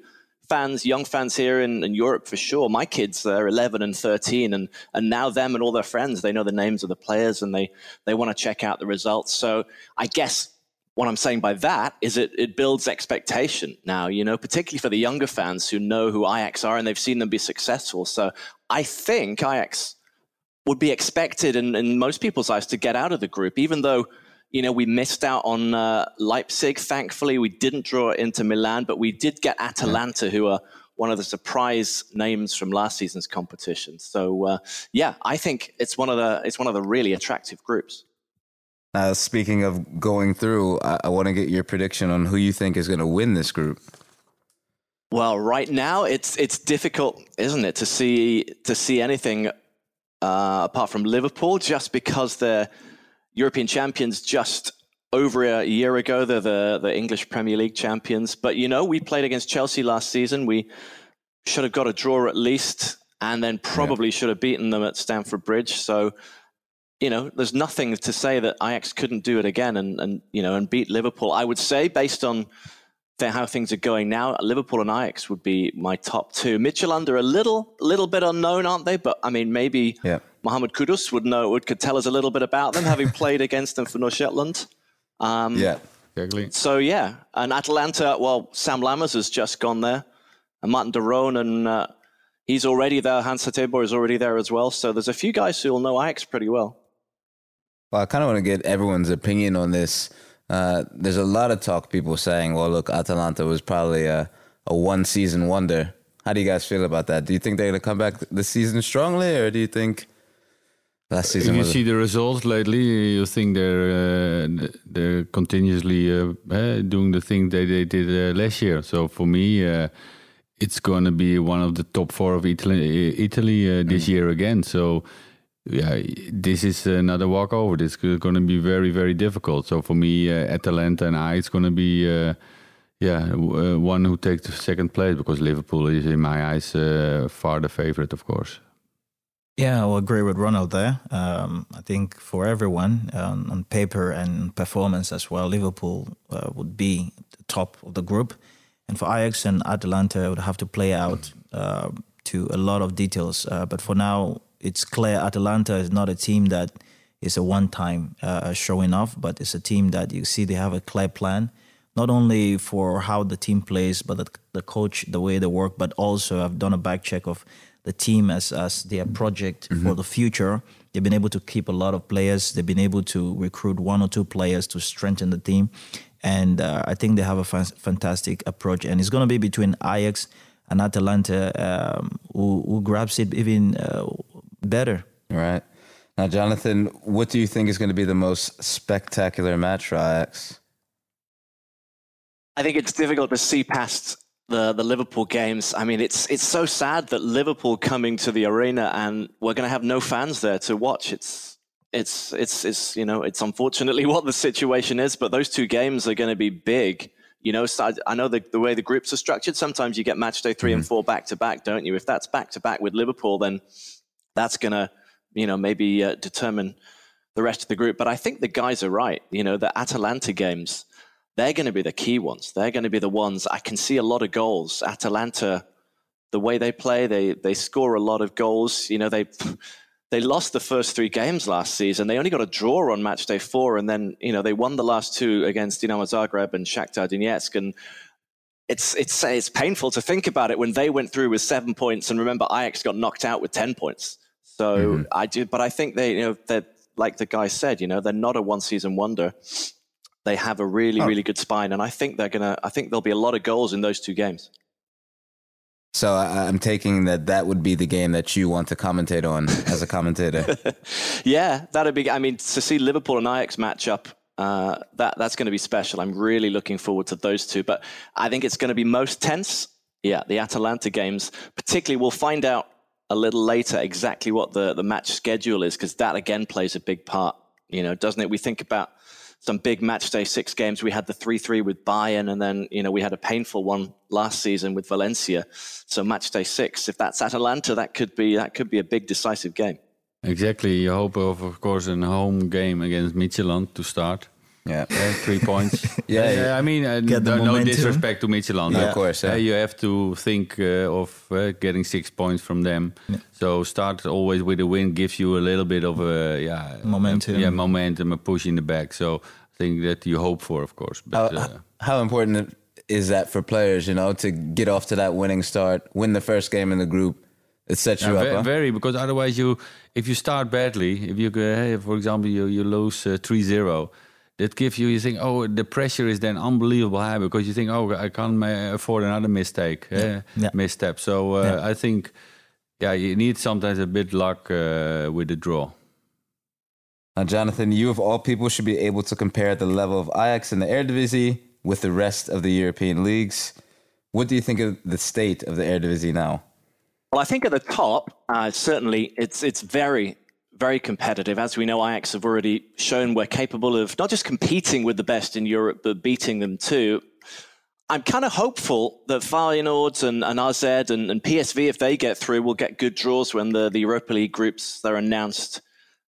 [SPEAKER 7] fans, young fans here in, in Europe for sure. My kids are 11 and 13, and, and now them and all their friends, they know the names of the players and they, they want to check out the results. So I guess what I'm saying by that is it, it builds expectation now, you know, particularly for the younger fans who know who Ajax are and they've seen them be successful. So I think Ajax would be expected in, in most people's eyes to get out of the group, even though – you know, we missed out on uh, Leipzig. Thankfully, we didn't draw into Milan, but we did get Atalanta, who are one of the surprise names from last season's competition. So, uh, yeah, I think it's one of the it's one of the really attractive groups.
[SPEAKER 1] Uh, speaking of going through, I, I want to get your prediction on who you think is going to win this group.
[SPEAKER 7] Well, right now it's it's difficult, isn't it, to see to see anything uh, apart from Liverpool, just because they're European champions just over a year ago. They're the, the English Premier League champions. But, you know, we played against Chelsea last season. We should have got a draw at least, and then probably yeah. should have beaten them at Stamford Bridge. So, you know, there's nothing to say that Ajax couldn't do it again and, and you know, and beat Liverpool. I would say, based on how things are going now, Liverpool and Ajax would be my top two. Midtjylland are a little, little bit unknown, aren't they? But I mean, maybe yeah. Mohamed Kudus would know, would could tell us a little bit about them, having <laughs> played against them for Nordsjælland.
[SPEAKER 1] Um, yeah,
[SPEAKER 3] exactly.
[SPEAKER 7] So yeah, and Atalanta. Well, Sam Lammers has just gone there, and Martin de Roon, and uh, he's already there. Hans Hateboer is already there as well. So there's a few guys who will know Ajax pretty well.
[SPEAKER 1] Well, I kind of want to get everyone's opinion on this uh, there's a lot of talk, people saying, well, look, Atalanta was probably a, a one season wonder. How do you guys feel about that? Do you think they're going to come back this season strongly, or do you think last season?
[SPEAKER 3] If you see the results lately, you think they're uh, they're continuously uh, eh, doing the thing they, they did uh, last year. So for me, uh, it's going to be one of the top four of Italy, Italy uh, this mm. year again. So yeah, this is another walkover. This is going to be very, very difficult. So for me, uh, Atalanta and I, it's going to be, uh, yeah, uh, one who takes the second place because Liverpool is, in my eyes, uh, far the favorite, of course.
[SPEAKER 2] Yeah, I'll agree with Ronald there. Um, I think for everyone um, on paper and performance as well, Liverpool uh, would be the top of the group. And for Ajax and Atalanta, would have to play out to a lot of details. but for now, it's clear Atalanta is not a team that is a one-time uh, showing off, but it's a team that you see they have a clear plan, not only for how the team plays, but the, the coach, the way they work, but also I've done a back check of the team as as their project mm-hmm. for the future. They've been able to keep a lot of players. They've been able to recruit one or two players to strengthen the team, and uh, I think they have a fantastic approach. And it's going to be between Ajax and Atalanta um, who, who grabs it even uh, better.
[SPEAKER 1] Right. Now, Jonathan, what do you think is going to be the most spectacular match for Ajax?
[SPEAKER 7] I think it's difficult to see past the the Liverpool games. I mean, it's it's so sad that Liverpool coming to the arena and we're going to have no fans there to watch. It's it's it's it's you know it's unfortunately <laughs> what the situation is. But those two games are going to be big. You know, so I, I know the, the way the groups are structured. Sometimes you get match day 3 mm-hmm. and four back to back, don't you? If that's back to back with Liverpool, then that's going to, you know, maybe uh, determine the rest of the group. But I think the guys are right. You know, the Atalanta games, they're going to be the key ones. They're going to be the ones I can see a lot of goals. Atalanta, the way they play, they they score a lot of goals. You know, they they lost the first three games last season. They only got a draw on match day four, and then you know they won the last two against Dinamo Zagreb and Shakhtar Donetsk. And it's it's it's painful to think about it when they went through with seven points, and remember Ajax got knocked out with ten points. So mm-hmm. I do, but I think they, you know, they're like the guy said, you know, they're not a one season wonder. They have a really, oh. really good spine, and I think they're gonna. I think there'll be a lot of goals in those two games.
[SPEAKER 1] So I'm taking that that would be the game that you want to commentate on as a commentator. <laughs>
[SPEAKER 7] yeah, that'd be. I mean, to see Liverpool and Ajax match up, uh, that that's going to be special. I'm really looking forward to those two. But I think it's going to be most tense Yeah, the Atalanta games, particularly, we'll find out a little later exactly what the, the match schedule is because that again plays a big part, you know, doesn't it? We think about some big match day six games. We had the 3 3 with Bayern, and then, you know, we had a painful one last season with Valencia. So match day six, if that's Atalanta, that could be that could be a big decisive game.
[SPEAKER 3] Exactly. You hope of, course, a home game against Midtjylland to start.
[SPEAKER 1] Yeah.
[SPEAKER 3] Yeah, three points. <laughs>
[SPEAKER 1] Yeah,
[SPEAKER 3] Uh,
[SPEAKER 1] yeah.
[SPEAKER 3] I mean, uh, no, no disrespect to Midtjylland.
[SPEAKER 1] Yeah,
[SPEAKER 3] Uh,
[SPEAKER 1] of course,
[SPEAKER 3] uh,
[SPEAKER 1] yeah.
[SPEAKER 3] you have to think uh, of uh, getting six points from them. So start always with a win gives you a little bit of a yeah
[SPEAKER 2] Momentum.
[SPEAKER 3] a, yeah, momentum, a push in the back. So I think that you hope for, of course. But
[SPEAKER 1] How,
[SPEAKER 3] uh,
[SPEAKER 1] how important is that for players, you know, to get off to that winning start, win the first game in the group? It sets you
[SPEAKER 3] Yeah,
[SPEAKER 1] up. huh?
[SPEAKER 3] very because otherwise you if you start badly if you go hey, for example you you lose uh, 3-0 that gives you you think oh the pressure is then unbelievable high because you think oh I can't afford another mistake eh,
[SPEAKER 2] Yeah.
[SPEAKER 3] misstep so uh,
[SPEAKER 2] Yeah.
[SPEAKER 3] I think yeah you need sometimes a bit luck uh, with the draw
[SPEAKER 1] Now, Jonathan, you of all people should be able to compare the level of Ajax in the Eredivisie with the rest of the European leagues. What do you think of the state of the Eredivisie now?
[SPEAKER 7] Well, I think at the top, uh, certainly it's it's very very competitive. As we know, Ajax have already shown we're capable of not just competing with the best in Europe, but beating them too. I'm kind of hopeful that Feyenoord and, and AZ and, and PSV, if they get through, will get good draws when the, the Europa League groups they're announced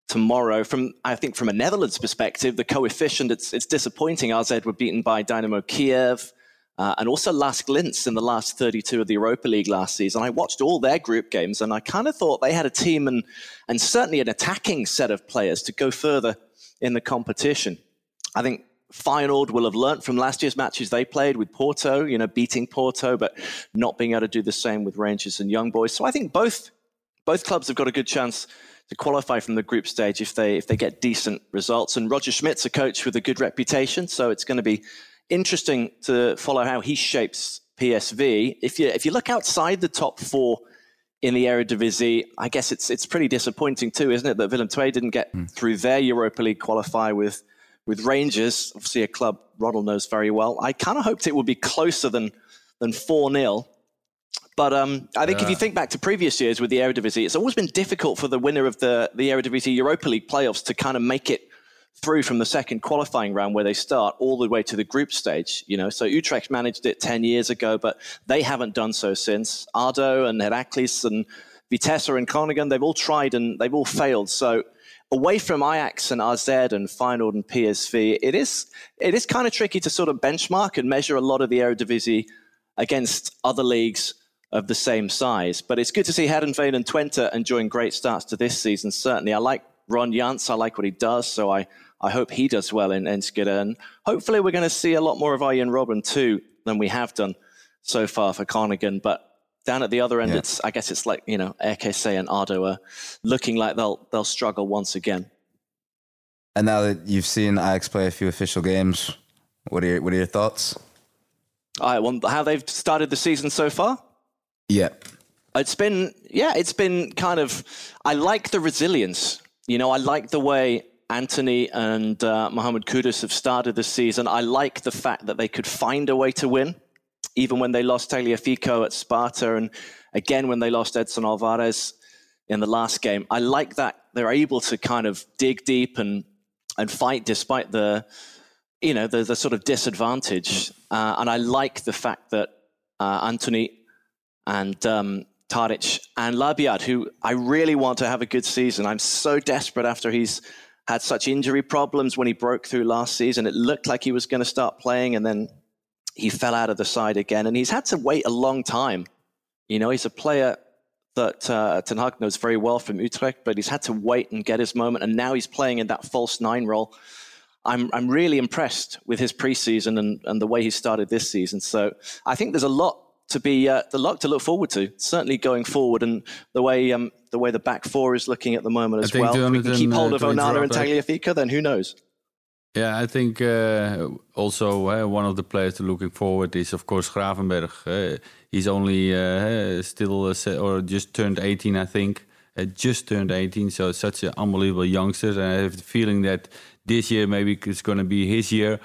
[SPEAKER 7] tomorrow. From I think from a Netherlands perspective, the coefficient it's it's disappointing. AZ were beaten by Dynamo Kiev. Uh, and also LASK Linz in the last 32 of the Europa League last season. I watched all their group games and I kind of thought they had a team and, and certainly an attacking set of players to go further in the competition. I think Feyenoord will have learnt from last year's matches they played with Porto, you know, beating Porto, but not being able to do the same with Rangers and Young Boys. So I think both both clubs have got a good chance to qualify from the group stage if they if they get decent results. And Roger Schmidt's a coach with a good reputation, so it's going to be interesting to follow how he shapes PSV. If you if you look outside the top four in the Eredivisie, I guess it's it's pretty disappointing too, isn't it, that Willem II didn't get through their Europa League qualify with with Rangers, obviously a club Ronald knows very well. I kind of hoped it would be closer than than four 0 but um, I think if you think back to previous years with the Eredivisie, it's always been difficult for the winner of the the Eredivisie Europa League playoffs to kind of make it through from the second qualifying round where they start all the way to the group stage. You know, so Utrecht managed it ten years ago, but they haven't done so since. ADO and Heracles and Vitesse and Groningen, they've all tried and they've all failed. So away from Ajax and AZ and Feyenoord and PSV, it is it is kind of tricky to sort of benchmark and measure a lot of the Eredivisie against other leagues of the same size. But it's good to see Heerenveen and Twente enjoying great starts to this season. Certainly, I like Ron Jans. I like what he does. So I, I hope he does well in Enschede. And hopefully, we're going to see a lot more of Ian Robin too than we have done so far for Carnigan. But down at the other end,
[SPEAKER 1] Yeah.
[SPEAKER 7] it's I guess it's like you know RKC and ADO are looking like they'll they'll struggle once again.
[SPEAKER 1] And now that you've seen Ajax play a few official games, what are your, what are your thoughts?
[SPEAKER 7] All right, well, how they've started the season so far?
[SPEAKER 1] Yeah.
[SPEAKER 7] It's been, yeah, it's been kind of. I like the resilience. You know, I like the way Antony and uh, Mohamed Kudus have started the season. I like the fact that they could find a way to win, even when they lost Tagliafico at Sparta, and again when they lost Edson Alvarez in the last game. I like that they're able to kind of dig deep and and fight despite the, you know, the the sort of disadvantage. Uh, and I like the fact that uh, Antony and um, Tadic and Labyad, who I really want to have a good season. I'm so desperate after he's had such injury problems when he broke through last season. It looked like he was going to start playing, and then he fell out of the side again. And he's had to wait a long time. You know, he's a player that uh, Ten Hag knows very well from Utrecht, but he's had to wait and get his moment. And now he's playing in that false nine role. I'm, I'm really impressed with his preseason and, and the way he started this season. So I think there's a lot to be uh, the luck to look forward to. Certainly going forward, and the way um, the way the back four is looking at the moment as well. If we can keep hold
[SPEAKER 3] uh,
[SPEAKER 7] of Onana and Tagliafico, then who knows?
[SPEAKER 3] Yeah, I think uh, also uh, one of the players to looking forward is of course Gravenberg. Uh, he's only uh, still uh, or just turned 18, I think. Just turned 18, so such an unbelievable youngster. And I have the feeling that this year maybe it's going to be his year.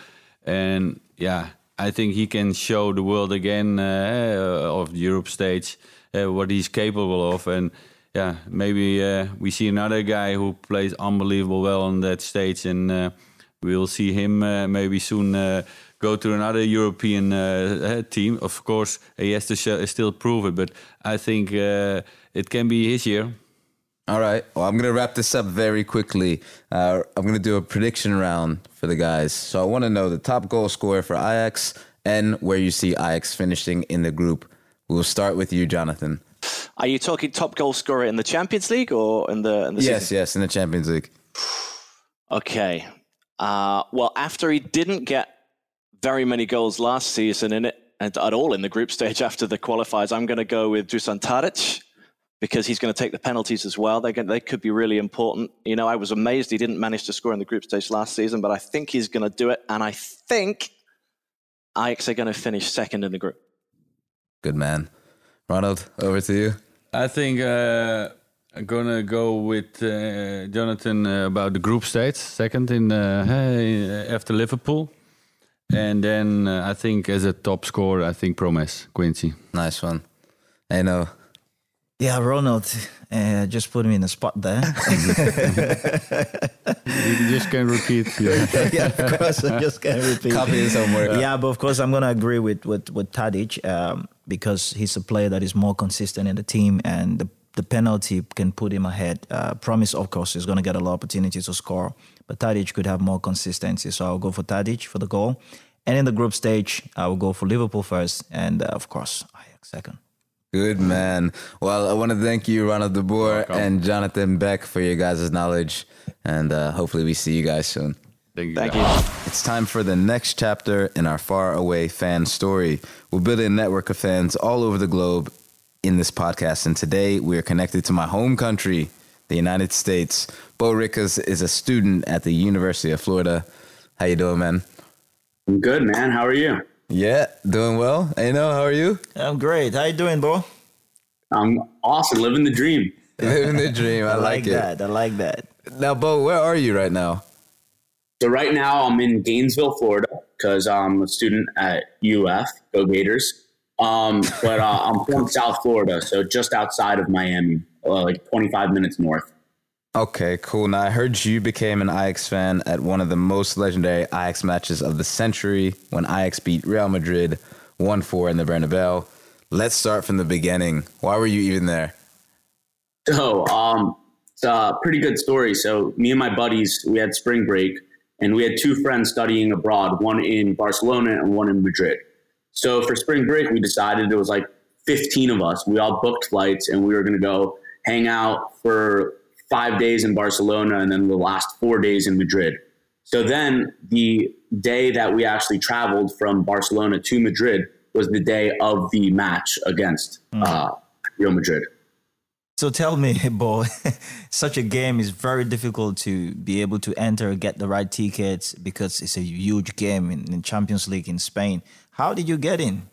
[SPEAKER 3] And yeah, I think he can show the world again uh, of the Europe stage uh, what he's capable of, and yeah, maybe uh, we see another guy who plays unbelievable well on that stage, and uh, we'll see him uh, maybe soon uh, go to another European uh, team. Of course, he has to still prove it, but I think it can be his year.
[SPEAKER 1] All right. Well, I'm going to wrap this up very quickly. Uh, I'm going to do a prediction round for the guys. So I want to know the top goal scorer for Ajax and where you see Ajax finishing in the group. We'll start with you, Jonathan.
[SPEAKER 7] Are you talking top goal scorer in the Champions League or in the in the
[SPEAKER 1] Yes,
[SPEAKER 7] season?
[SPEAKER 1] yes, in the Champions League.
[SPEAKER 7] Okay. Uh, well, after he didn't get very many goals last season in it and at all in the group stage <laughs> after the qualifiers, I'm going to go with Dusan Tadic because he's going to take the penalties as well. They they could be really important. You know, I was amazed he didn't manage to score in the group stage last season, but I think he's going to do it, and I think Ajax are going to finish second in the group.
[SPEAKER 1] Good man. Ronald, over to you.
[SPEAKER 3] I think uh, I'm gonna go with uh, Jonathan uh, about the group stage, second in uh, after Liverpool, and then uh, I think as a top scorer, I think Promes Quincy.
[SPEAKER 1] Nice one. I know.
[SPEAKER 2] Yeah, Ronald, uh, just put me in the spot there.
[SPEAKER 3] You just can repeat. Yeah. <laughs>
[SPEAKER 2] yeah, of course, I just can't repeat.
[SPEAKER 1] Copy his homework.
[SPEAKER 2] Yeah, but of course, I'm going to agree with with with Tadic um, because he's a player that is more consistent in the team, and the the penalty can put him ahead. Uh, Promes, of course, is going to get a lot of opportunities to score, but Tadic could have more consistency. So I'll go for Tadic for the goal. And in the group stage, I will go for Liverpool first, and uh, of course, Ajax second.
[SPEAKER 1] Good man. Well, I want to thank you, Ronald de Boer and Jonathan Beck, for your guys' knowledge. And uh, hopefully, we see you guys soon.
[SPEAKER 3] Thank you.
[SPEAKER 7] Thank you.
[SPEAKER 1] It's time for the next chapter in our far away fan story. We're building a network of fans all over the globe in this podcast, and today we are connected to my home country, the United States. Bo Rickas is a student at the University of Florida. How you doing, man?
[SPEAKER 8] I'm good, man. How are you?
[SPEAKER 1] Yeah, doing well. Hey, no, how are you?
[SPEAKER 2] I'm great. How you doing, bro?
[SPEAKER 8] I'm awesome, living the dream. <laughs>
[SPEAKER 1] Living the dream. I, like, it.
[SPEAKER 2] that. I like that.
[SPEAKER 1] Now, Bo, where are you right now?
[SPEAKER 8] So right now I'm in Gainesville, Florida, because I'm a student at UF. Go Gators! Um, but uh, I'm from <laughs> South Florida, so just outside of Miami, uh, like 25 minutes north.
[SPEAKER 1] Okay, cool. Now, I heard you became an Ajax fan at one of the most legendary Ajax matches of the century when Ajax beat Real Madrid 1 4 in the Bernabeu. Let's start from the beginning. Why were you even there?
[SPEAKER 8] So, um, it's a pretty good story. So, me and my buddies, we had spring break, and we had two friends studying abroad, one in Barcelona and one in Madrid. So, for spring break, we decided there was like 15 of us. We all booked flights, and we were going to go hang out for five days in Barcelona and then the last four days in Madrid. So then the day that we actually traveled from Barcelona to Madrid was the day of the match against uh, Real Madrid.
[SPEAKER 2] So tell me, <laughs> boy, <laughs> such a game is very difficult to be able to enter, get the right tickets because it's a huge game in the Champions League in Spain. How did you get in?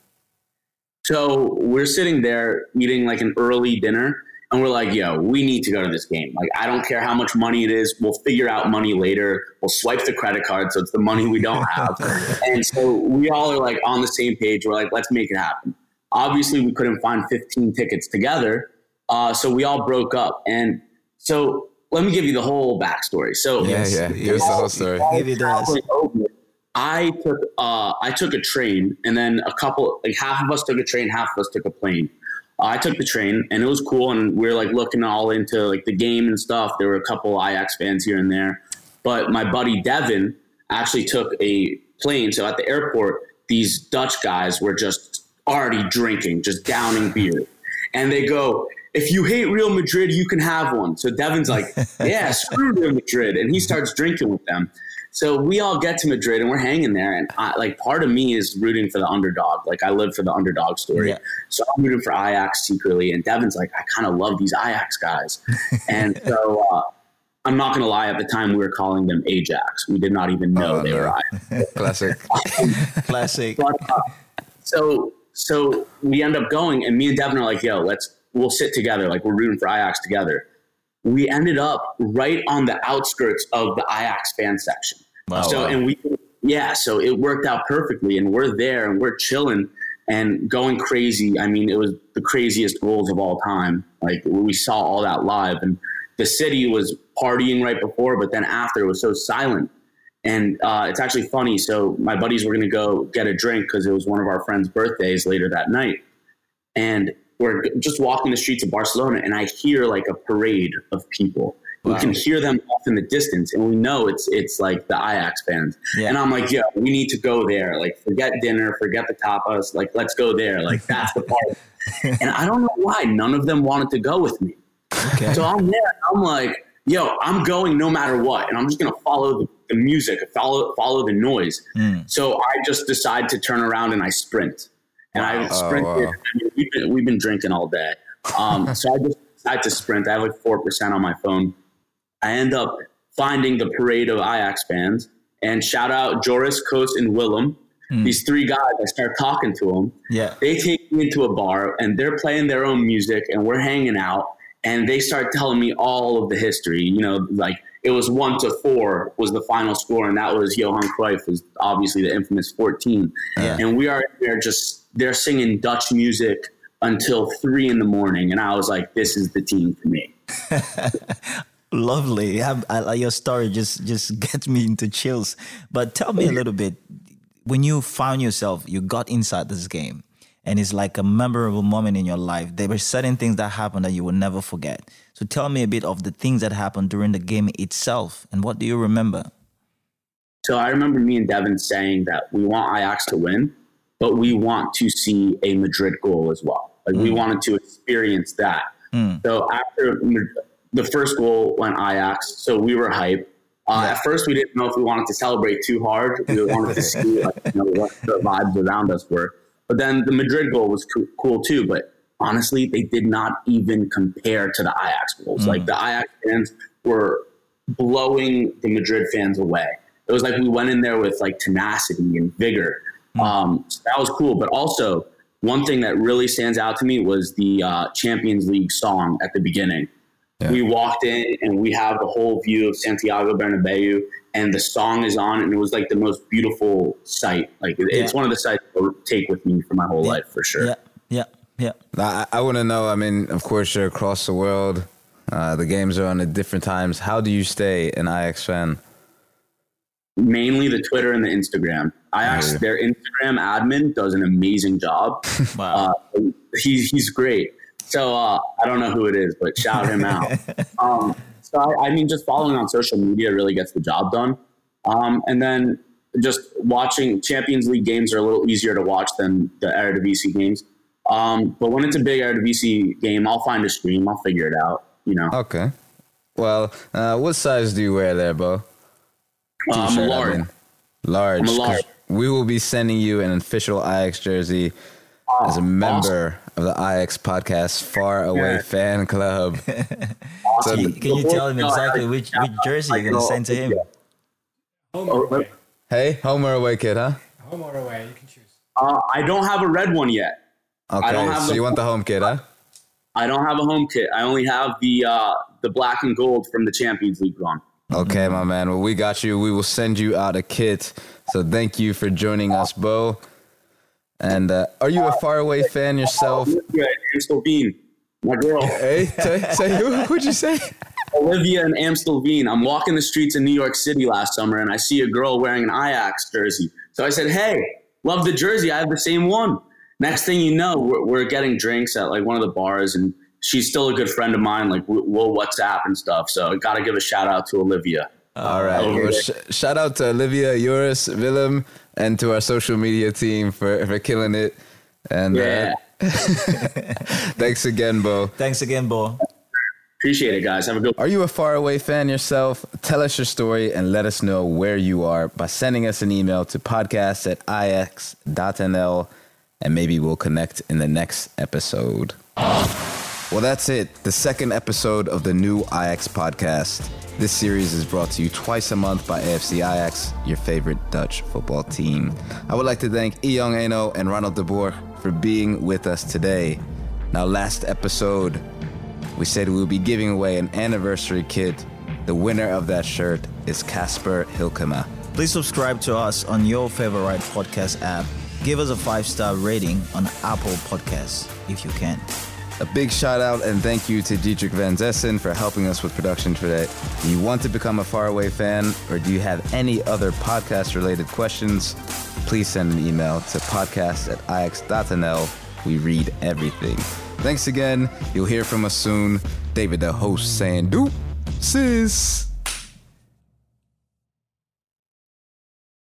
[SPEAKER 8] So we're sitting there eating like an early dinner, and we're like, yo, we need to go to this game. Like, I don't care how much money it is. We'll figure out money later. We'll swipe the credit card. So it's the money we don't have. <laughs> and so we all are like on the same page. We're like, let's make it happen. Obviously, we couldn't find 15 tickets together. Uh, so we all broke up. And so let me give you the whole backstory. So
[SPEAKER 1] Yeah, yeah. Here's the whole story.
[SPEAKER 2] Give it us.
[SPEAKER 8] I took uh, I took a train, and then a couple like half of us took a train, half of us took a plane. I took the train, and it was cool, and we were like looking all into like the game and stuff. There were a couple Ajax fans here and there, but my buddy Devin actually took a plane. So at the airport, these Dutch guys were just already drinking, just downing beer, and they go. If you hate Real Madrid, you can have one. So Devin's like, <laughs> yeah, screw Real Madrid. And he starts drinking with them. So we all get to Madrid and we're hanging there, and I, like part of me is rooting for the underdog. Like I live for the underdog story,
[SPEAKER 2] Yeah.
[SPEAKER 8] so I'm rooting for Ajax secretly. And Devin's like, I kind of love these Ajax guys, <laughs> and so uh, I'm not gonna lie. At the time, we were calling them Ajax. We did not even know
[SPEAKER 1] Oh,
[SPEAKER 8] they
[SPEAKER 1] no.
[SPEAKER 8] were Ajax. <laughs>
[SPEAKER 1] Classic.
[SPEAKER 2] Classic. <laughs>
[SPEAKER 8] But, uh, so so we end up going, and me and Devin are like, "Yo, let's we'll sit together. Like we're rooting for Ajax together." We ended up right on the outskirts of the Ajax fan section.
[SPEAKER 2] Wow.
[SPEAKER 8] so
[SPEAKER 1] wow.
[SPEAKER 8] and we yeah, so it worked out perfectly, and we're there and we're chilling and going crazy. I mean, it was the craziest goals of all time. Like we saw all that live, and the city was partying right before, but then after it was so silent. And uh, it's actually funny. So my buddies were going to go get a drink because it was one of our friends' birthdays later that night, and we're just walking the streets of Barcelona, and I hear like a parade of people. Wow. We can hear them off in the distance, and we know it's it's like the Ajax fans. Yeah. And I'm like, yeah, we need to go there. Like, forget dinner, forget the tapas. Like, let's go there. Like, that's the part. <laughs> and I don't know why none of them wanted to go with me. Okay. So I'm there. I'm like, yo, I'm going no matter what, and I'm just gonna follow the, the music, follow follow the noise. Mm. So I just decide to turn around and I sprint, and wow. I sprinted. Oh, wow. I mean, we've, been, we've been drinking all day, um, <laughs> so I just decide to sprint. I have like four percent on my phone. I end up finding the parade of Ajax fans, and shout out Joris, Koos, and Willem. Mm. These three guys, I start talking to them.
[SPEAKER 2] Yeah,
[SPEAKER 8] they take me into a bar, and they're playing their own music, and we're hanging out and they start telling me all of the history. You know, like it was one to four was the final score, and that was Johan Cruyff was obviously the infamous fourteen. Yeah. And we are there just they're singing Dutch music until three in the morning, and I was like, this is the team for me. <laughs>
[SPEAKER 2] Lovely. I, I, your story just just <laughs> gets me into chills. But tell me a little bit when you found yourself, you got inside this game and it's like a memorable moment in your life. There were certain things that happened that you will never forget. So tell me a bit of the things that happened during the game itself, and what do you remember?
[SPEAKER 8] So I remember me and Devin saying that we want Ajax to win, but we want to see a Madrid goal as well. Like mm. we wanted to experience that. Mm. So after the first goal went Ajax, so we were hyped. Uh, yeah. At first, we didn't know if we wanted to celebrate too hard. We wanted to see like, you know, what the vibes around us were. But then the Madrid goal was co- cool too. But honestly, they did not even compare to the Ajax goals. Mm. Like the Ajax fans were blowing the Madrid fans away. It was like we went in there with like tenacity and vigor. Mm. Um, so that was cool. But also, one thing that really stands out to me was the uh, Champions League song at the beginning. Yeah. We walked in and we have the whole view of Santiago Bernabeu, and the song is on, and it was like the most beautiful sight. Like yeah. it's one of the sights I'll take with me for my whole
[SPEAKER 2] yeah.
[SPEAKER 8] life for sure.
[SPEAKER 2] Yeah, yeah, yeah.
[SPEAKER 1] I, I want to know. I mean, of course, you're across the world. Uh, the games are on at different times. How do you stay an Ajax fan?
[SPEAKER 8] Mainly the Twitter and the Instagram. Ajax, their Instagram admin does an amazing job. <laughs> wow. Uh, he's he's great. So uh, I don't know who it is, but shout him out. <laughs> um, so I, I, mean, just following on social media really gets the job done. Um, and then just watching Champions League games are a little easier to watch than the Eredivisie games. Um, but when it's a big Eredivisie game, I'll find a stream. I'll figure it out. You know.
[SPEAKER 1] Okay. Well, uh, what size do you wear there, Bo?
[SPEAKER 8] Uh, I'm a large. I mean.
[SPEAKER 1] Large.
[SPEAKER 8] I'm a large.
[SPEAKER 1] We will be sending you an official Ajax jersey as a member. Of the Ajax podcast Far Away yeah. Fan Club. <laughs>
[SPEAKER 2] so can, can you tell him exactly which, which jersey you're going to send to him?
[SPEAKER 9] Home or away?
[SPEAKER 1] Hey, home or away, kid, huh?
[SPEAKER 9] Home or away, you can choose.
[SPEAKER 8] Uh, I don't have a red one yet.
[SPEAKER 1] Okay, so you want the home kit, huh?
[SPEAKER 8] I don't have a home kit. I only have the uh, the black and gold from the Champions League one.
[SPEAKER 1] Okay, my man. Well, we got you. We will send you out a kit. So thank you for joining us, Bo. And uh, are you a faraway fan yourself?
[SPEAKER 8] Amstelveen, my girl.
[SPEAKER 1] Hey, say, say who? Who'd you say?
[SPEAKER 8] Olivia and Amstelveen. I'm walking the streets in New York City last summer, and I see a girl wearing an Ajax jersey. So I said, "Hey, love the jersey. I have the same one." Next thing you know, we're, we're getting drinks at like one of the bars, and she's still a good friend of mine. Like we'll WhatsApp and stuff. So I got to give a shout out to Olivia.
[SPEAKER 1] All right. Well, sh- shout out to Olivia, Joris, Willem, and to our social media team for, for killing it. And uh, yeah. Uh, <laughs> thanks again, Bo.
[SPEAKER 2] Thanks again, Bo.
[SPEAKER 8] Appreciate it, guys. Have a good
[SPEAKER 1] Are you a faraway fan yourself? Tell us your story and let us know where you are by sending us an email to podcast at ajax.nl and maybe we'll connect in the next episode. Well, that's it. The second episode of the new Ajax podcast. This series is brought to you twice a month by AFC Ajax, your favorite Dutch football team. I would like to thank Eyong Enoh and Ronald de Boer for being with us today. Now, last episode, we said we will be giving away an anniversary kit. The winner of that shirt is Casper Hilkema.
[SPEAKER 2] Please subscribe to us on your favorite podcast app. Give us a five star rating on Apple Podcasts if you can.
[SPEAKER 1] A big shout out and thank you to Dietrich Van Zessen for helping us with production today. Do you want to become a Faraway fan or do you have any other podcast related questions? Please send an email to podcast at ajax.nl. We read everything. Thanks again. You'll hear from us soon. David, the host, saying, Do sis.